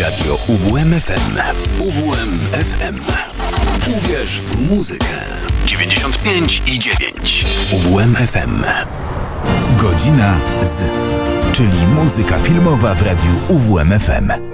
Radio UWMFM. UWMFM. Uwierz w muzykę. 95 i 9. UWMFM. Godzina z, czyli muzyka filmowa w radiu UWMFM.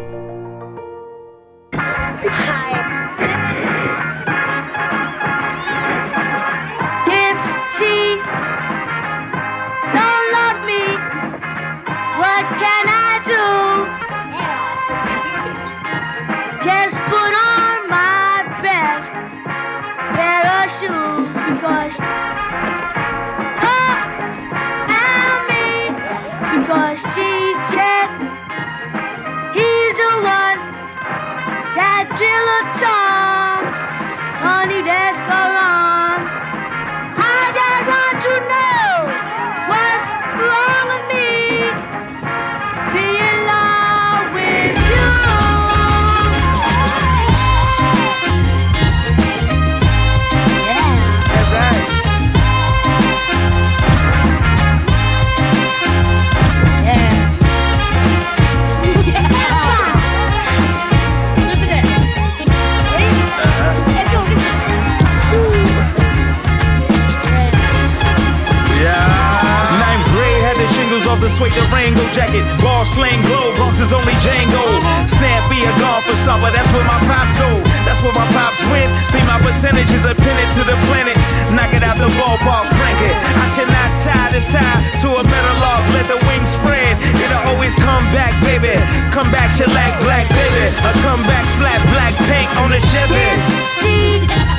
Durango jacket, ball sling glow, Bronx is only Django. Snappy a golfer stopper, that's where my pops go. That's where my pops went. See my percentages are pinned to the planet. Knock it out the ballpark, frank it. I should not tie this tie to a metal log. Let the wings spread. It'll always come back, baby. Come back, shellac, black, baby. A come back, flat, black, pink on the Chevy.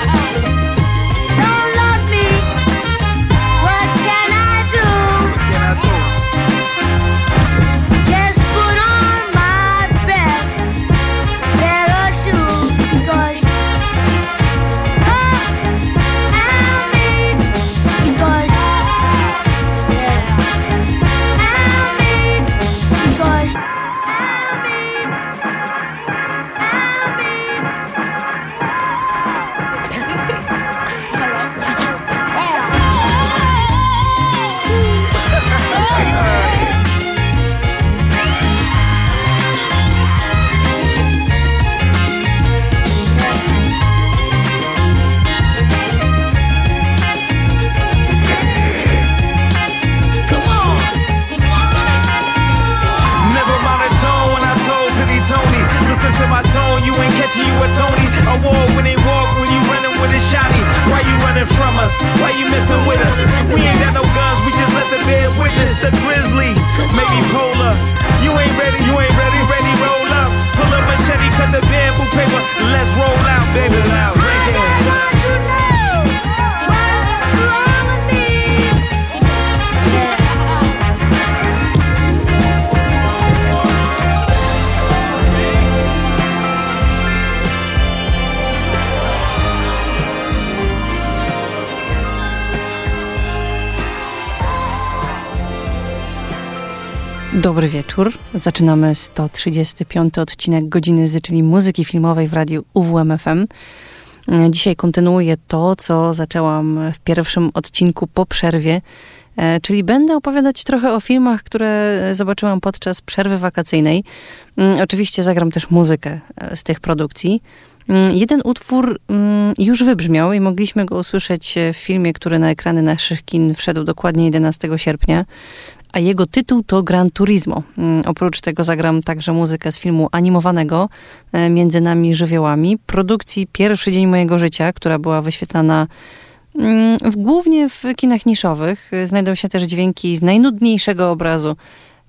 Zaczynamy 135 odcinek Godziny Z, czyli muzyki filmowej w radiu UWMFM. Dzisiaj kontynuuję to, co zaczęłam w pierwszym odcinku po przerwie, e, czyli będę opowiadać trochę o filmach, które zobaczyłam podczas przerwy wakacyjnej. Mm, oczywiście zagram też muzykę e, z tych produkcji. Mm, jeden utwór mm, już wybrzmiał i mogliśmy go usłyszeć w filmie, który na ekrany naszych kin wszedł dokładnie 11 sierpnia a jego tytuł to Gran Turismo. Mm, oprócz tego zagram także muzykę z filmu animowanego e, Między nami żywiołami, produkcji Pierwszy dzień mojego życia, która była wyświetlana mm, w, głównie w kinach niszowych. Znajdą się też dźwięki z najnudniejszego obrazu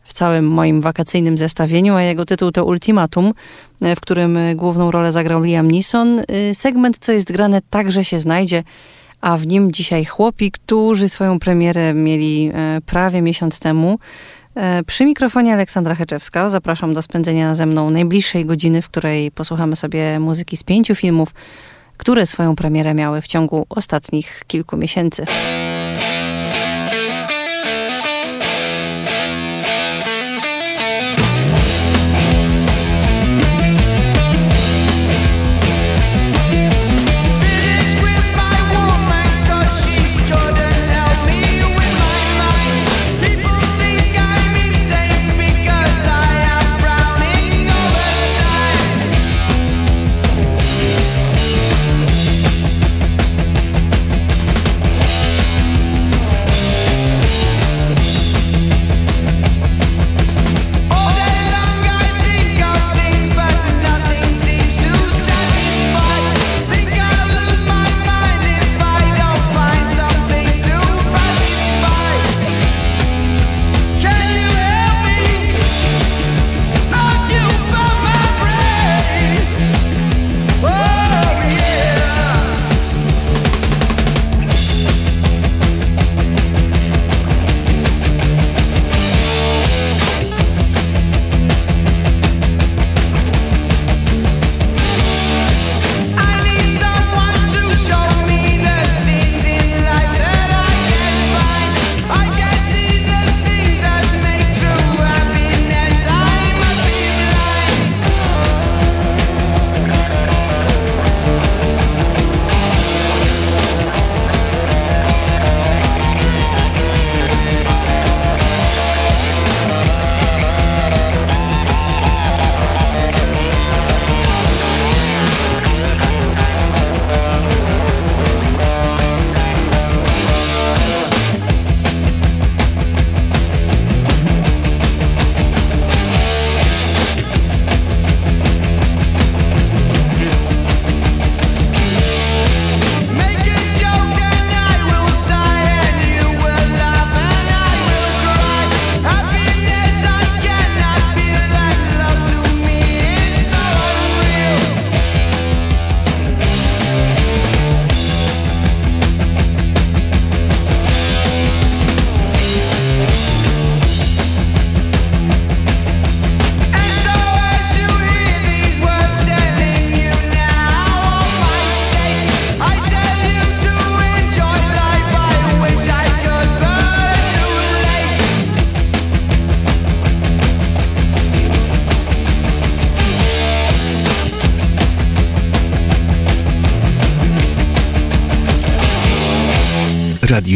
w całym moim wakacyjnym zestawieniu, a jego tytuł to Ultimatum, e, w którym główną rolę zagrał Liam Neeson. E, segment, co jest grane, także się znajdzie a w nim dzisiaj chłopi, którzy swoją premierę mieli e, prawie miesiąc temu. E, przy mikrofonie Aleksandra Heczewska. Zapraszam do spędzenia ze mną najbliższej godziny, w której posłuchamy sobie muzyki z pięciu filmów, które swoją premierę miały w ciągu ostatnich kilku miesięcy.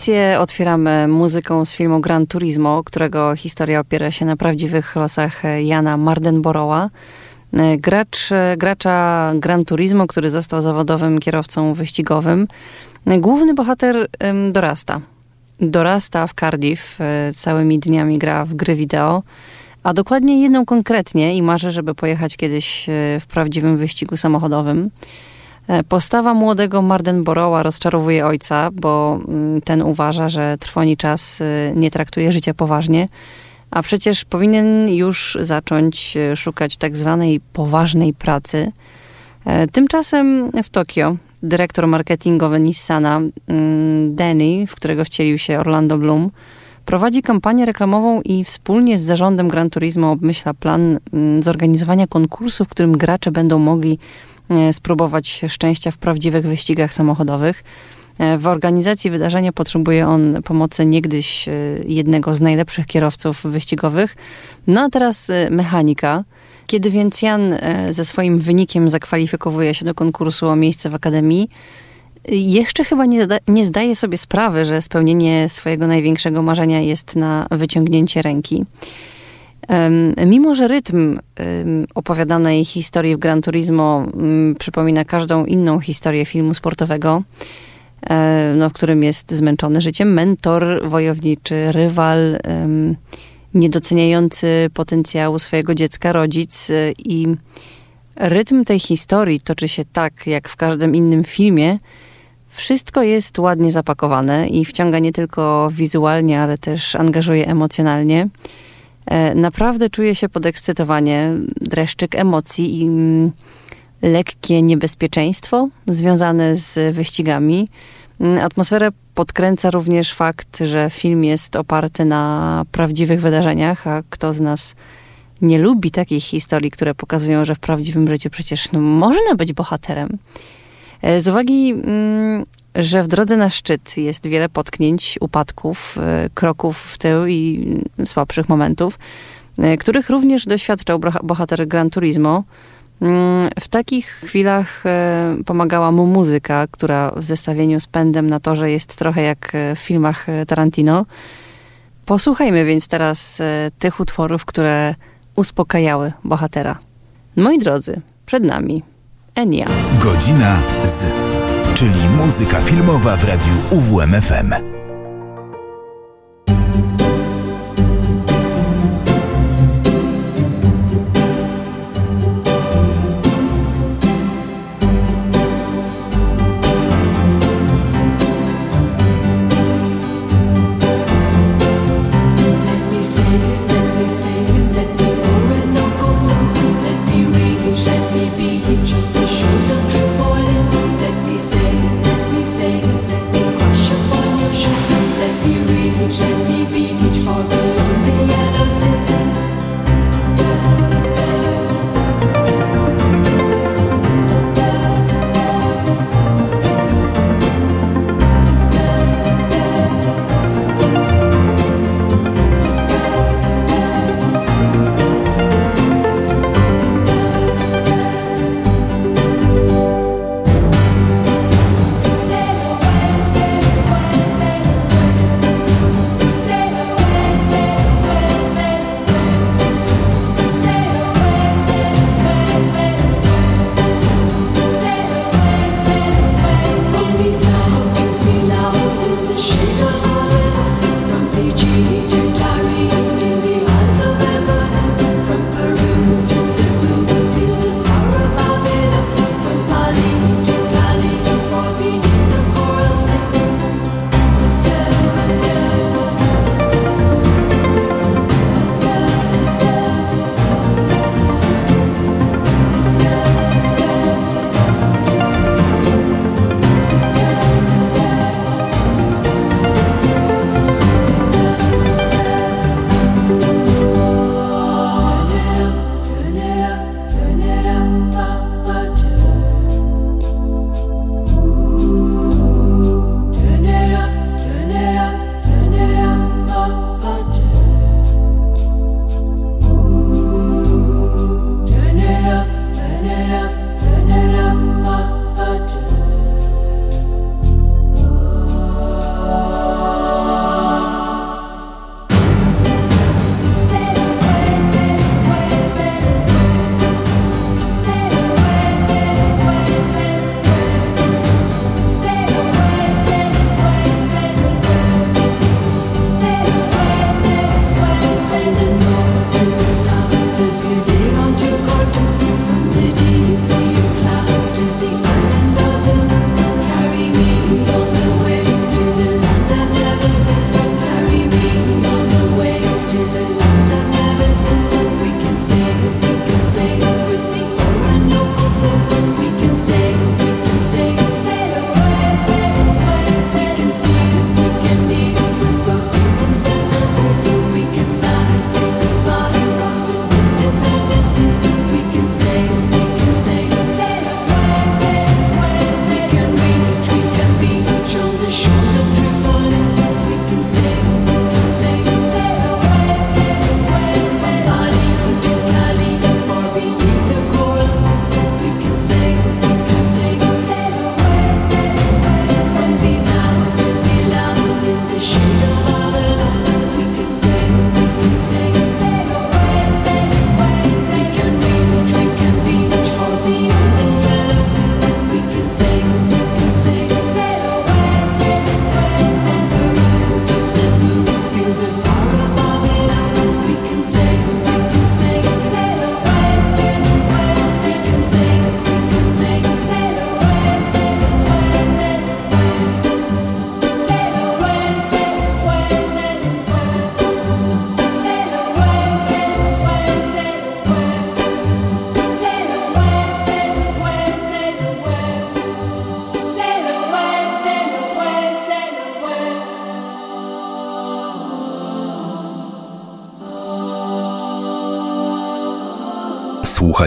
Audycję otwieramy muzyką z filmu Gran Turismo, którego historia opiera się na prawdziwych losach Jana Mardenboroła. Gracz, gracza Gran Turismo, który został zawodowym kierowcą wyścigowym. Główny bohater dorasta. Dorasta w Cardiff, e, całymi dniami gra w gry wideo, a dokładnie jedną konkretnie i marzy, żeby pojechać kiedyś e, w prawdziwym wyścigu samochodowym. E, postawa młodego Mardenborougha rozczarowuje ojca, bo mm, ten uważa, że trwoni czas e, nie traktuje życia poważnie, a przecież powinien już zacząć e, szukać tak zwanej poważnej pracy. Tymczasem w Tokio dyrektor marketingowy Nissana, mm, Danny, w którego wcielił się Orlando Bloom, prowadzi kampanię reklamową i wspólnie z zarządem Gran Turismo obmyśla plan mm, zorganizowania konkursu, w którym gracze będą mogli E, spróbować szczęścia w prawdziwych wyścigach samochodowych. E, w organizacji wydarzenia potrzebuje on pomocy niegdyś e, jednego z najlepszych kierowców wyścigowych, no a teraz mechanika. Kiedy więc Jan ze swoim wynikiem zakwalifikowuje się do konkursu o miejsce w akademii, jeszcze chyba nie, zda, nie zdaje sobie sprawy, że spełnienie swojego największego marzenia jest na wyciągnięcie ręki. Mimo, że rytm opowiadanej historii w Gran Turismo przypomina każdą inną historię filmu sportowego, e, no, w którym jest zmęczony życiem mentor, wojowniczy, rywal, niedoceniający potencjału swojego dziecka rodzic e, i rytm tej historii toczy się tak, jak w każdym innym filmie. Wszystko jest ładnie zapakowane i wciąga nie tylko wizualnie, ale też angażuje emocjonalnie. E, naprawdę czuję się podekscytowanie, dreszczyk emocji i mm, lekkie niebezpieczeństwo związane z wyścigami. Mm, atmosferę podkręca również fakt, że film jest oparty na prawdziwych wydarzeniach, a kto z nas nie lubi takich historii, które pokazują, że w prawdziwym życiu przecież no, można być bohaterem. E, z uwagi mm, że w drodze na szczyt jest wiele potknięć, upadków, e, kroków w tył i słabszych momentów, e, których również doświadczał bohater Gran Turismo. Mm, w takich chwilach e, pomagała mu muzyka, która w zestawieniu z pędem na torze jest trochę jak w filmach Tarantino. Posłuchajmy więc teraz tych utworów, które uspokajały bohatera. Moi drodzy, przed nami Enia. Godzina z czyli muzyka filmowa w radiu UWMFM.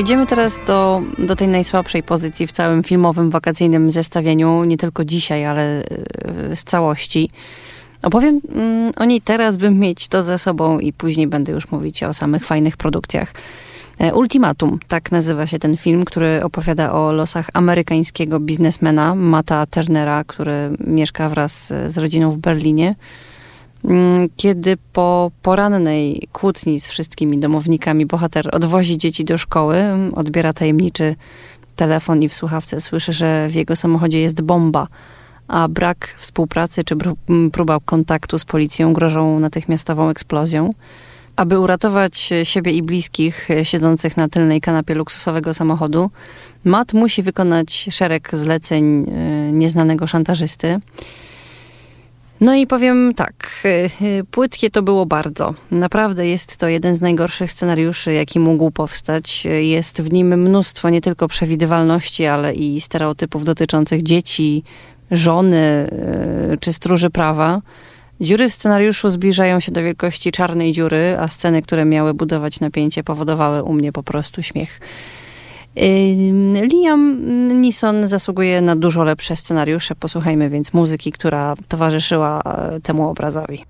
Przejdziemy teraz do, do tej najsłabszej pozycji w całym filmowym wakacyjnym zestawieniu, nie tylko dzisiaj, ale yy, z całości. Opowiem yy, o niej teraz, bym mieć to za sobą i później będę już mówić o samych fajnych produkcjach. E, Ultimatum, tak nazywa się ten film, który opowiada o losach amerykańskiego biznesmena Mata Turnera, który mieszka wraz z rodziną w Berlinie. Mm, kiedy po porannej kłótni z wszystkimi domownikami bohater odwozi dzieci do szkoły, odbiera tajemniczy telefon i w słuchawce słyszy, że w jego samochodzie jest bomba, a brak współpracy czy próba kontaktu z policją grożą natychmiastową eksplozją. Aby uratować siebie i bliskich siedzących na tylnej kanapie luksusowego samochodu, Matt musi wykonać szereg zleceń e, nieznanego szantażysty. No i powiem tak, y, y, płytkie to było bardzo. Naprawdę jest to jeden z najgorszych scenariuszy, jaki mógł powstać. Jest w nim mnóstwo nie tylko przewidywalności, ale i stereotypów dotyczących dzieci, żony y, czy stróży prawa. Dziury w scenariuszu zbliżają się do wielkości czarnej dziury, a sceny, które miały budować napięcie, powodowały u mnie po prostu śmiech. Liam Neeson zasługuje na dużo lepsze scenariusze. Posłuchajmy więc muzyki, która towarzyszyła e, temu obrazowi.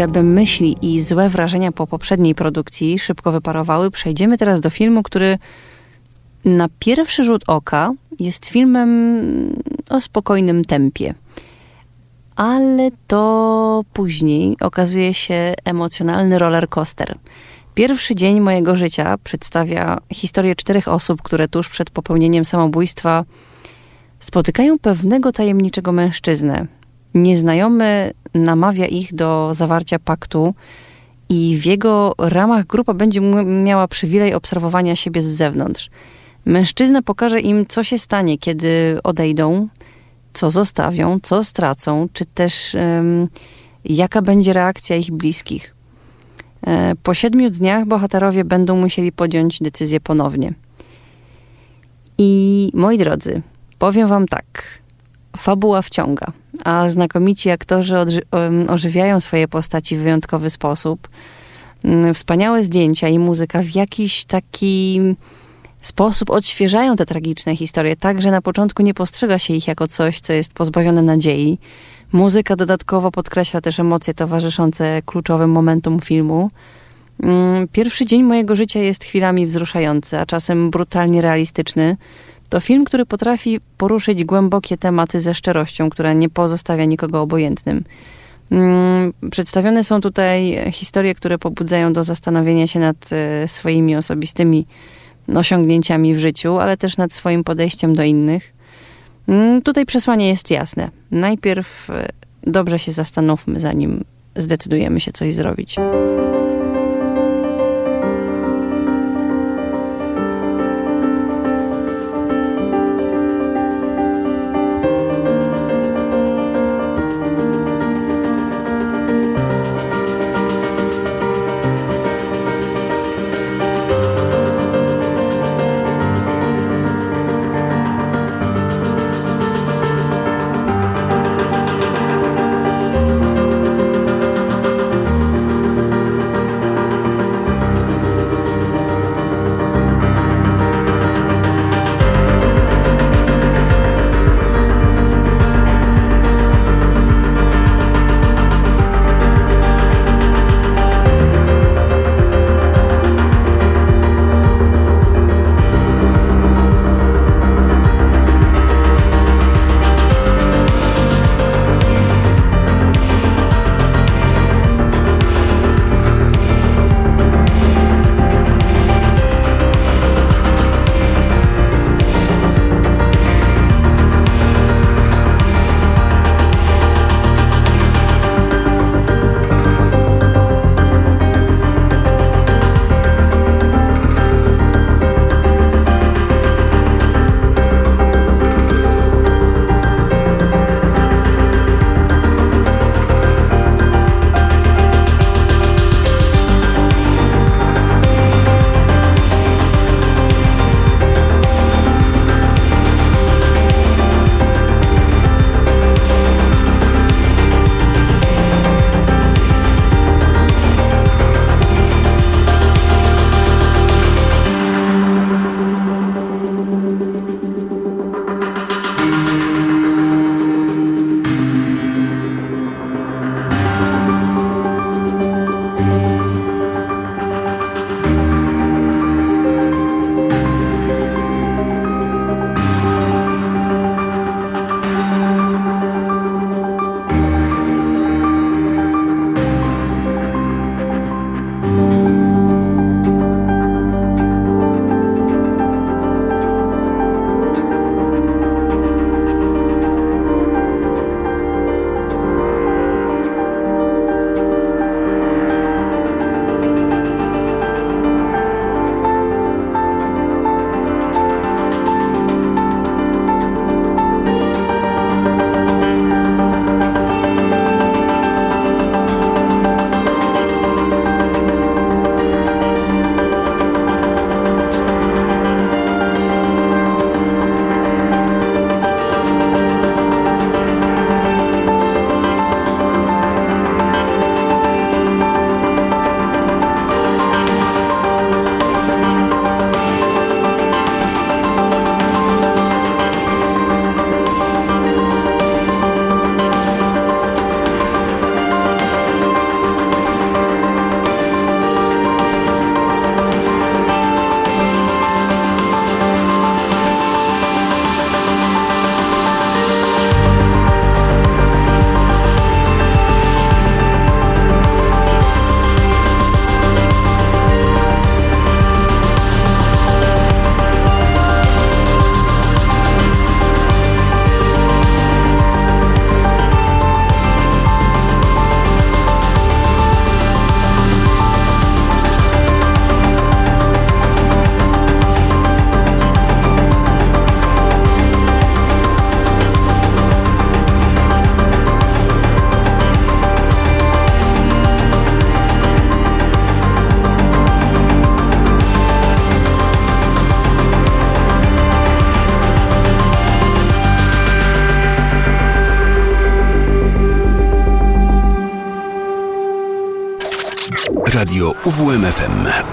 Żeby myśli i złe wrażenia po poprzedniej produkcji szybko wyparowały, przejdziemy teraz do filmu, który na pierwszy rzut oka jest filmem o spokojnym tempie. Ale to później okazuje się emocjonalny roller coaster. Pierwszy dzień mojego życia przedstawia historię czterech osób, które tuż przed popełnieniem samobójstwa spotykają pewnego tajemniczego mężczyznę. Nieznajomy namawia ich do zawarcia paktu i w jego ramach grupa będzie miała przywilej obserwowania siebie z zewnątrz. Mężczyzna pokaże im, co się stanie, kiedy odejdą, co zostawią, co stracą, czy też um, jaka będzie reakcja ich bliskich. E, po siedmiu dniach bohaterowie będą musieli podjąć decyzję ponownie. I moi drodzy, powiem wam tak. Fabuła wciąga, a znakomici aktorzy ożywiają swoje postaci w wyjątkowy sposób. Mm, wspaniałe zdjęcia i muzyka w jakiś taki sposób odświeżają te tragiczne historie, tak że na początku nie postrzega się ich jako coś, co jest pozbawione nadziei. Muzyka dodatkowo podkreśla też emocje towarzyszące kluczowym momentom filmu. Mm, pierwszy dzień mojego życia jest chwilami wzruszający, a czasem brutalnie realistyczny. To film, który potrafi poruszyć głębokie tematy ze szczerością, która nie pozostawia nikogo obojętnym. Mm, przedstawione są tutaj historie, które pobudzają do zastanowienia się nad e, swoimi osobistymi osiągnięciami w życiu, ale też nad swoim podejściem do innych. Mm, tutaj przesłanie jest jasne. Najpierw e, dobrze się zastanówmy, zanim zdecydujemy się coś zrobić. UWMFM.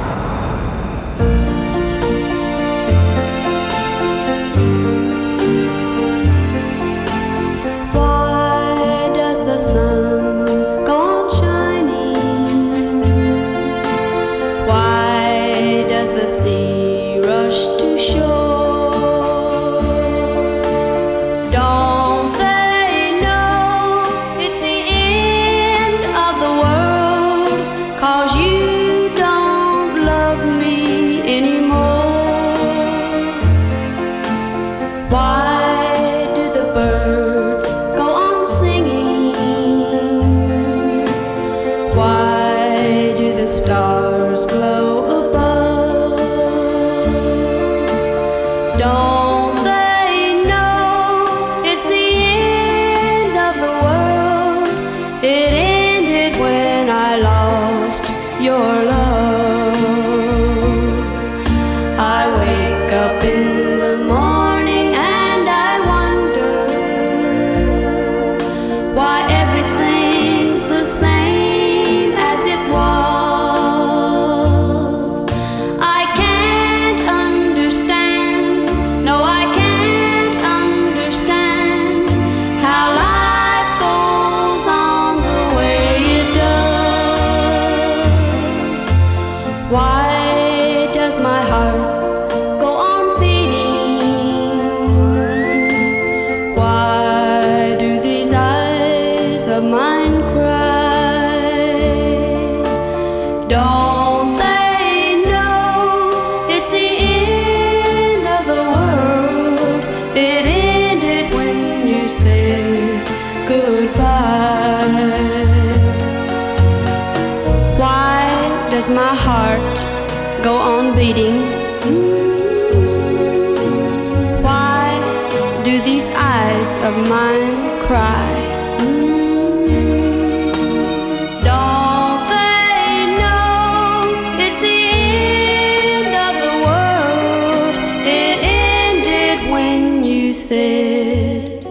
Said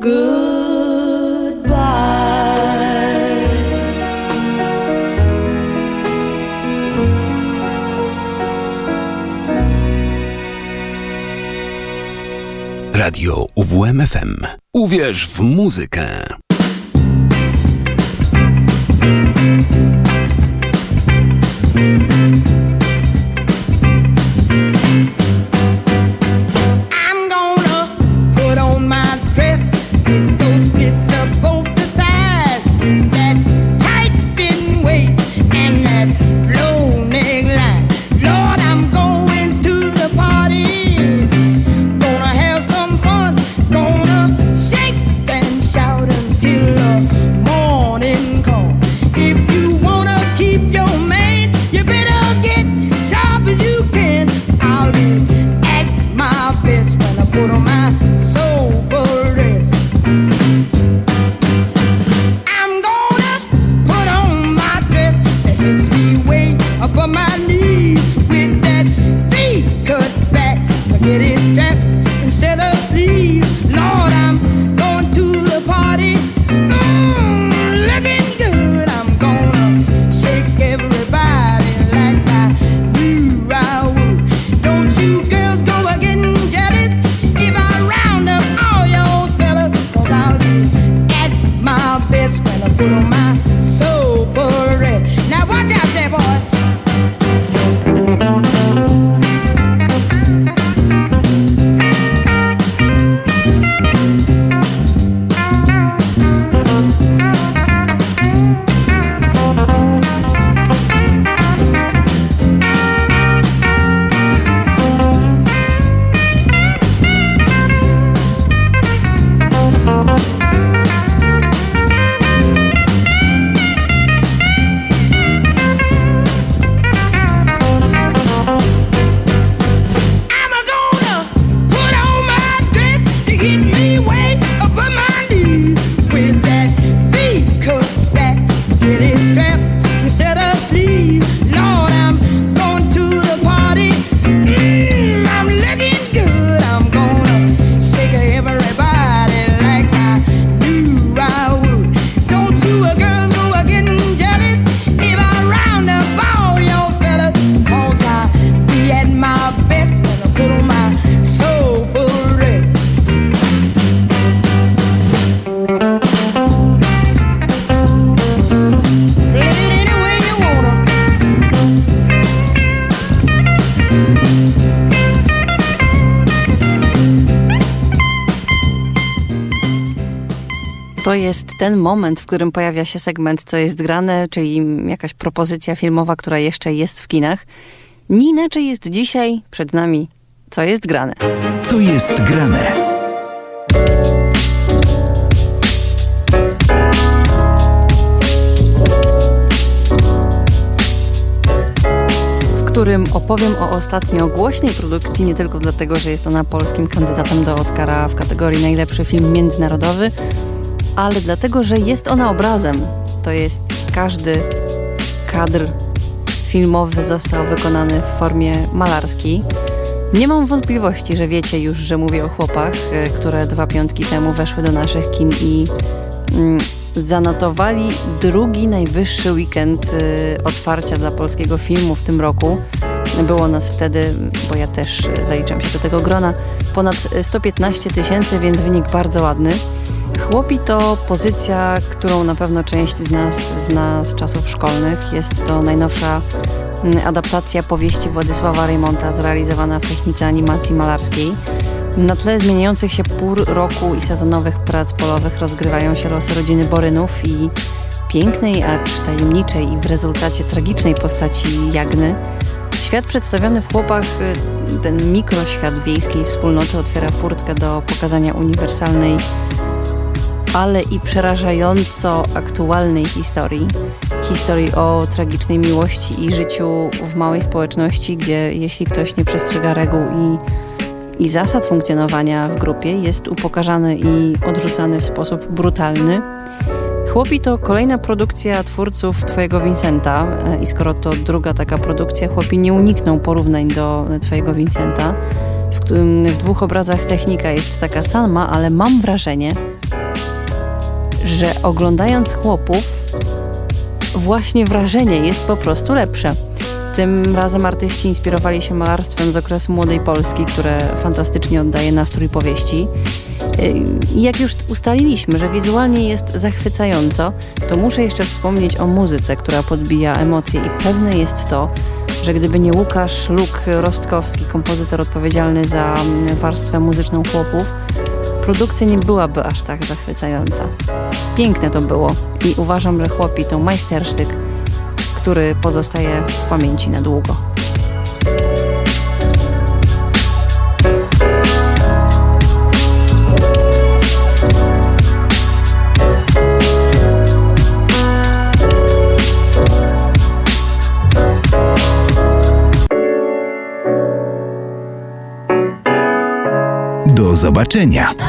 goodbye. Radio UWMFM. Uwierz w muzykę. Ten moment, w którym pojawia się segment Co jest grane, czyli jakaś propozycja filmowa, która jeszcze jest w kinach. Nie inaczej jest dzisiaj przed nami Co jest grane. Co jest grane? w którym opowiem o ostatnio głośnej produkcji, nie tylko dlatego, że jest ona polskim kandydatem do Oscara w kategorii najlepszy film międzynarodowy, ale dlatego, że jest ona obrazem. To jest każdy kadr filmowy został wykonany w formie malarskiej. Nie mam wątpliwości, że wiecie już, że mówię o chłopach, e, które dwa piątki temu weszły do naszych kin i mm, zanotowali drugi najwyższy weekend y, otwarcia dla polskiego filmu w tym roku. Było nas wtedy, bo ja też y, zaliczam się do tego grona, ponad 115 tysięcy, więc wynik bardzo ładny. Chłopi to pozycja, którą na pewno część z nas zna z czasów szkolnych. Jest to najnowsza mm, adaptacja powieści Władysława Reymonta zrealizowana w technice animacji malarskiej. Na tle zmieniających się pór roku i sezonowych prac polowych rozgrywają się losy rodziny Borynów i pięknej, acz tajemniczej i w rezultacie tragicznej postaci Jagny. Świat przedstawiony w chłopach, y, ten mikroświat wiejskiej wspólnoty otwiera furtkę do pokazania uniwersalnej, ale i przerażająco aktualnej historii. Historii o tragicznej miłości i życiu w małej społeczności, gdzie jeśli ktoś nie przestrzega reguł i i zasad funkcjonowania w grupie jest upokarzany i odrzucany w sposób brutalny. Chłopi to kolejna produkcja twórców Twojego Vincenta e, i skoro to druga taka produkcja, chłopi nie unikną porównań do Twojego Vincenta. W, w dwóch obrazach technika jest taka sama, ale mam wrażenie, że oglądając chłopów, właśnie wrażenie jest po prostu lepsze. Tym razem artyści inspirowali się malarstwem z okresu Młodej Polski, które fantastycznie oddaje nastrój powieści. Jak już ustaliliśmy, że wizualnie jest zachwycająco, to muszę jeszcze wspomnieć o muzyce, która podbija emocje i pewne jest to, że gdyby nie Łukasz Luk Rostkowski, kompozytor odpowiedzialny za warstwę muzyczną chłopów, produkcja nie byłaby aż tak zachwycająca. Piękne to było i uważam, że chłopi to majstersztyk, który pozostaje w pamięci na długo. Do zobaczenia.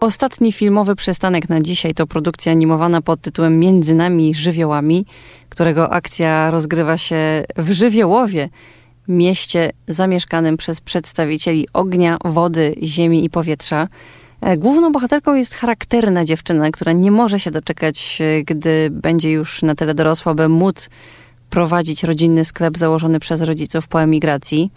Ostatni filmowy przystanek na dzisiaj to produkcja animowana pod tytułem Między nami żywiołami, którego akcja rozgrywa się w Żywiołowie, mieście zamieszkanym przez przedstawicieli ognia, wody, ziemi i powietrza. E, Główną bohaterką jest charakterna dziewczyna, która nie może się doczekać, e, gdy będzie już na tyle dorosła, by móc prowadzić rodzinny sklep założony przez rodziców po emigracji.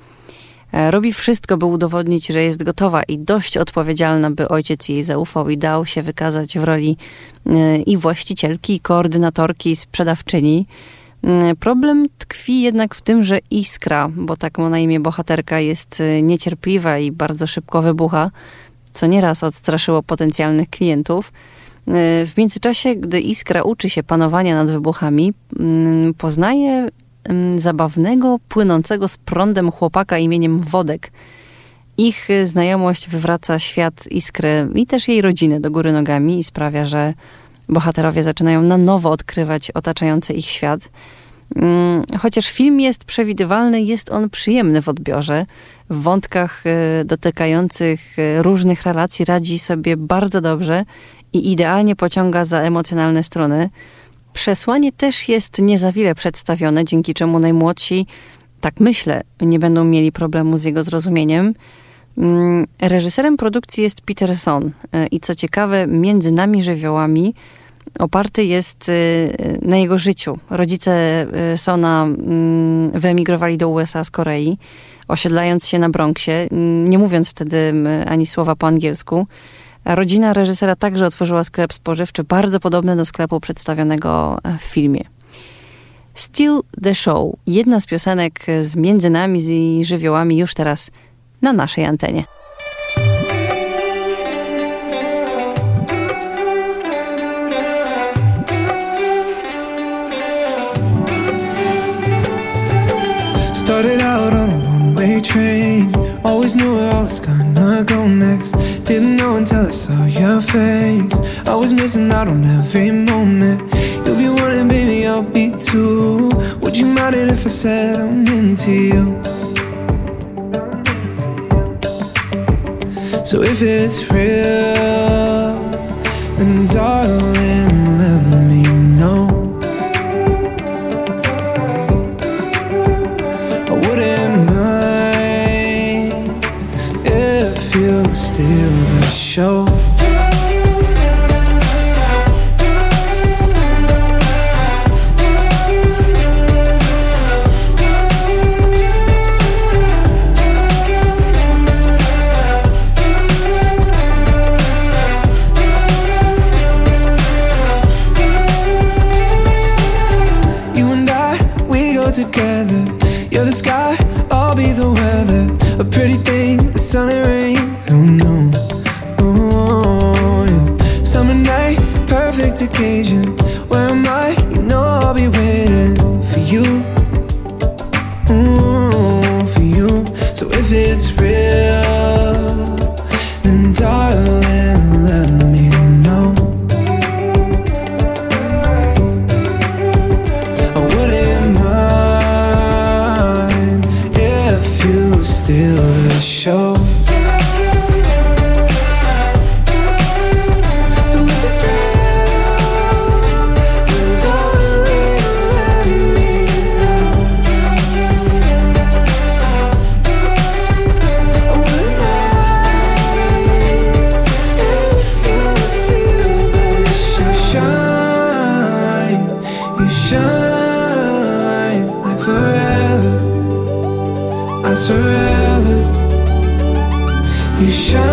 E, Robi wszystko, by udowodnić, że jest gotowa i dość odpowiedzialna, by ojciec jej zaufał i dał się wykazać w roli e, i właścicielki, i koordynatorki, i sprzedawczyni. Mm, Problem tkwi jednak w tym, że iskra, bo tak ma na imię bohaterka, jest e, niecierpliwa i bardzo szybko wybucha, co nieraz odstraszyło potencjalnych klientów. W międzyczasie, gdy iskra uczy się panowania nad wybuchami, mm, poznaje zabawnego, płynącego z prądem chłopaka imieniem Wodek. Ich y, znajomość wywraca świat iskry i też jej rodziny do góry nogami i sprawia, że bohaterowie zaczynają na nowo odkrywać otaczający ich świat. Mm, Chociaż film jest przewidywalny, jest on przyjemny w odbiorze. W wątkach y, dotykających y, różnych relacji radzi sobie bardzo dobrze i idealnie pociąga za emocjonalne strony. Przesłanie też jest nie za wiele przedstawione, dzięki czemu najmłodsi, tak myślę, nie będą mieli problemu z jego zrozumieniem. Mm, Reżyserem produkcji jest Peterson y, i co ciekawe, między nami żywiołami oparty jest y, na jego życiu. Rodzice y, Sona mm, wyemigrowali do USA z Korei, osiedlając się na Bronxie, nie mówiąc wtedy ani słowa po angielsku. Rodzina reżysera także otworzyła sklep spożywczy, bardzo podobny do sklepu przedstawionego e, w filmie. Still the Show, jedna z piosenek z Między nami i żywiołami już teraz na naszej antenie. Started out on a one way train. Always knew where I was gonna go next. Didn't know until I saw your face. I was missing out on every moment. You'll be one, and baby, I'll be two. Would you mind it if I said I'm into you? So if it's real, then darling, you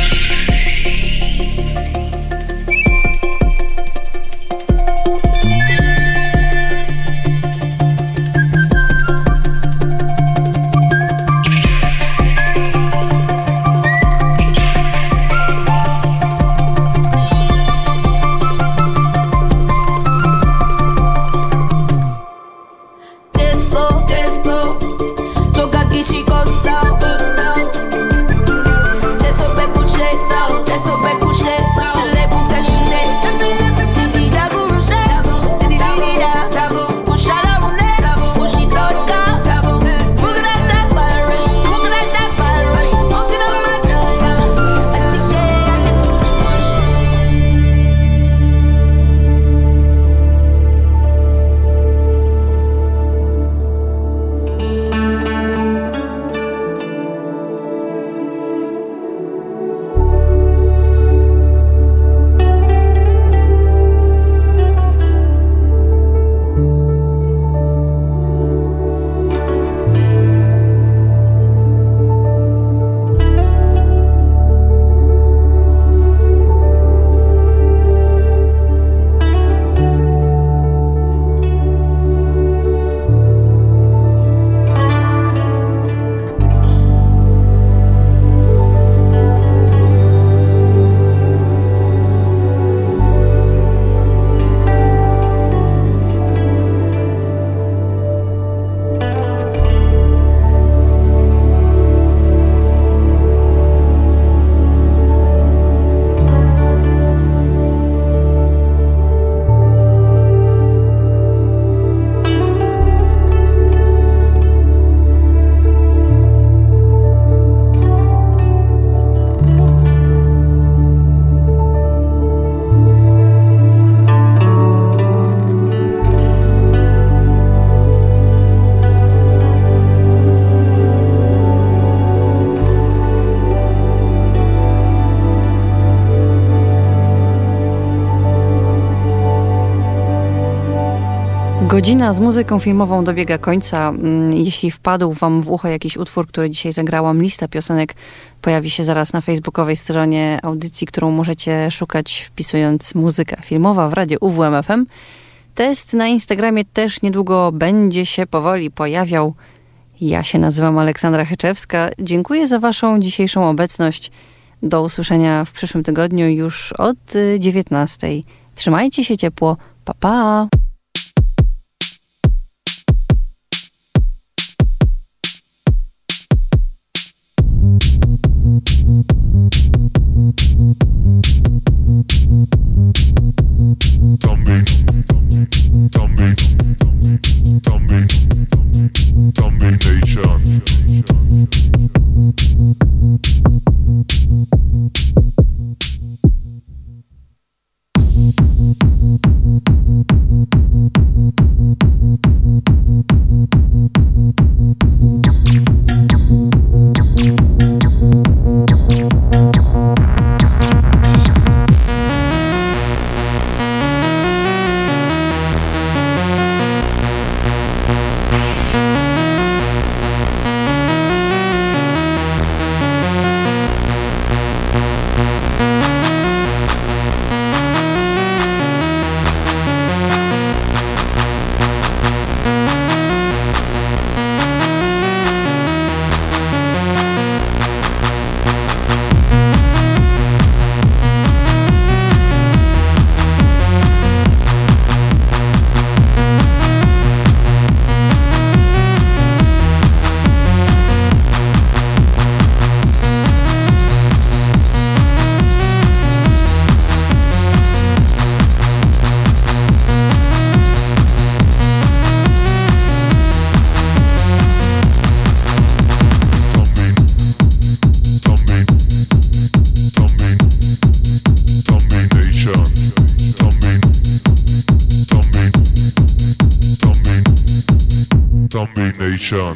Godzina z muzyką filmową dobiega końca. Mm, Jeśli wpadł Wam w ucho jakiś utwór, który dzisiaj zagrałam, lista piosenek pojawi się zaraz na facebookowej stronie audycji, którą możecie szukać wpisując muzyka filmowa w radio UWMFM. Test na Instagramie też niedługo będzie się powoli pojawiał. Ja się nazywam Aleksandra Heczewska. Dziękuję za Waszą dzisiejszą obecność. Do usłyszenia w przyszłym tygodniu już od y, 19. Trzymajcie się ciepło. Pa pa! Contamination.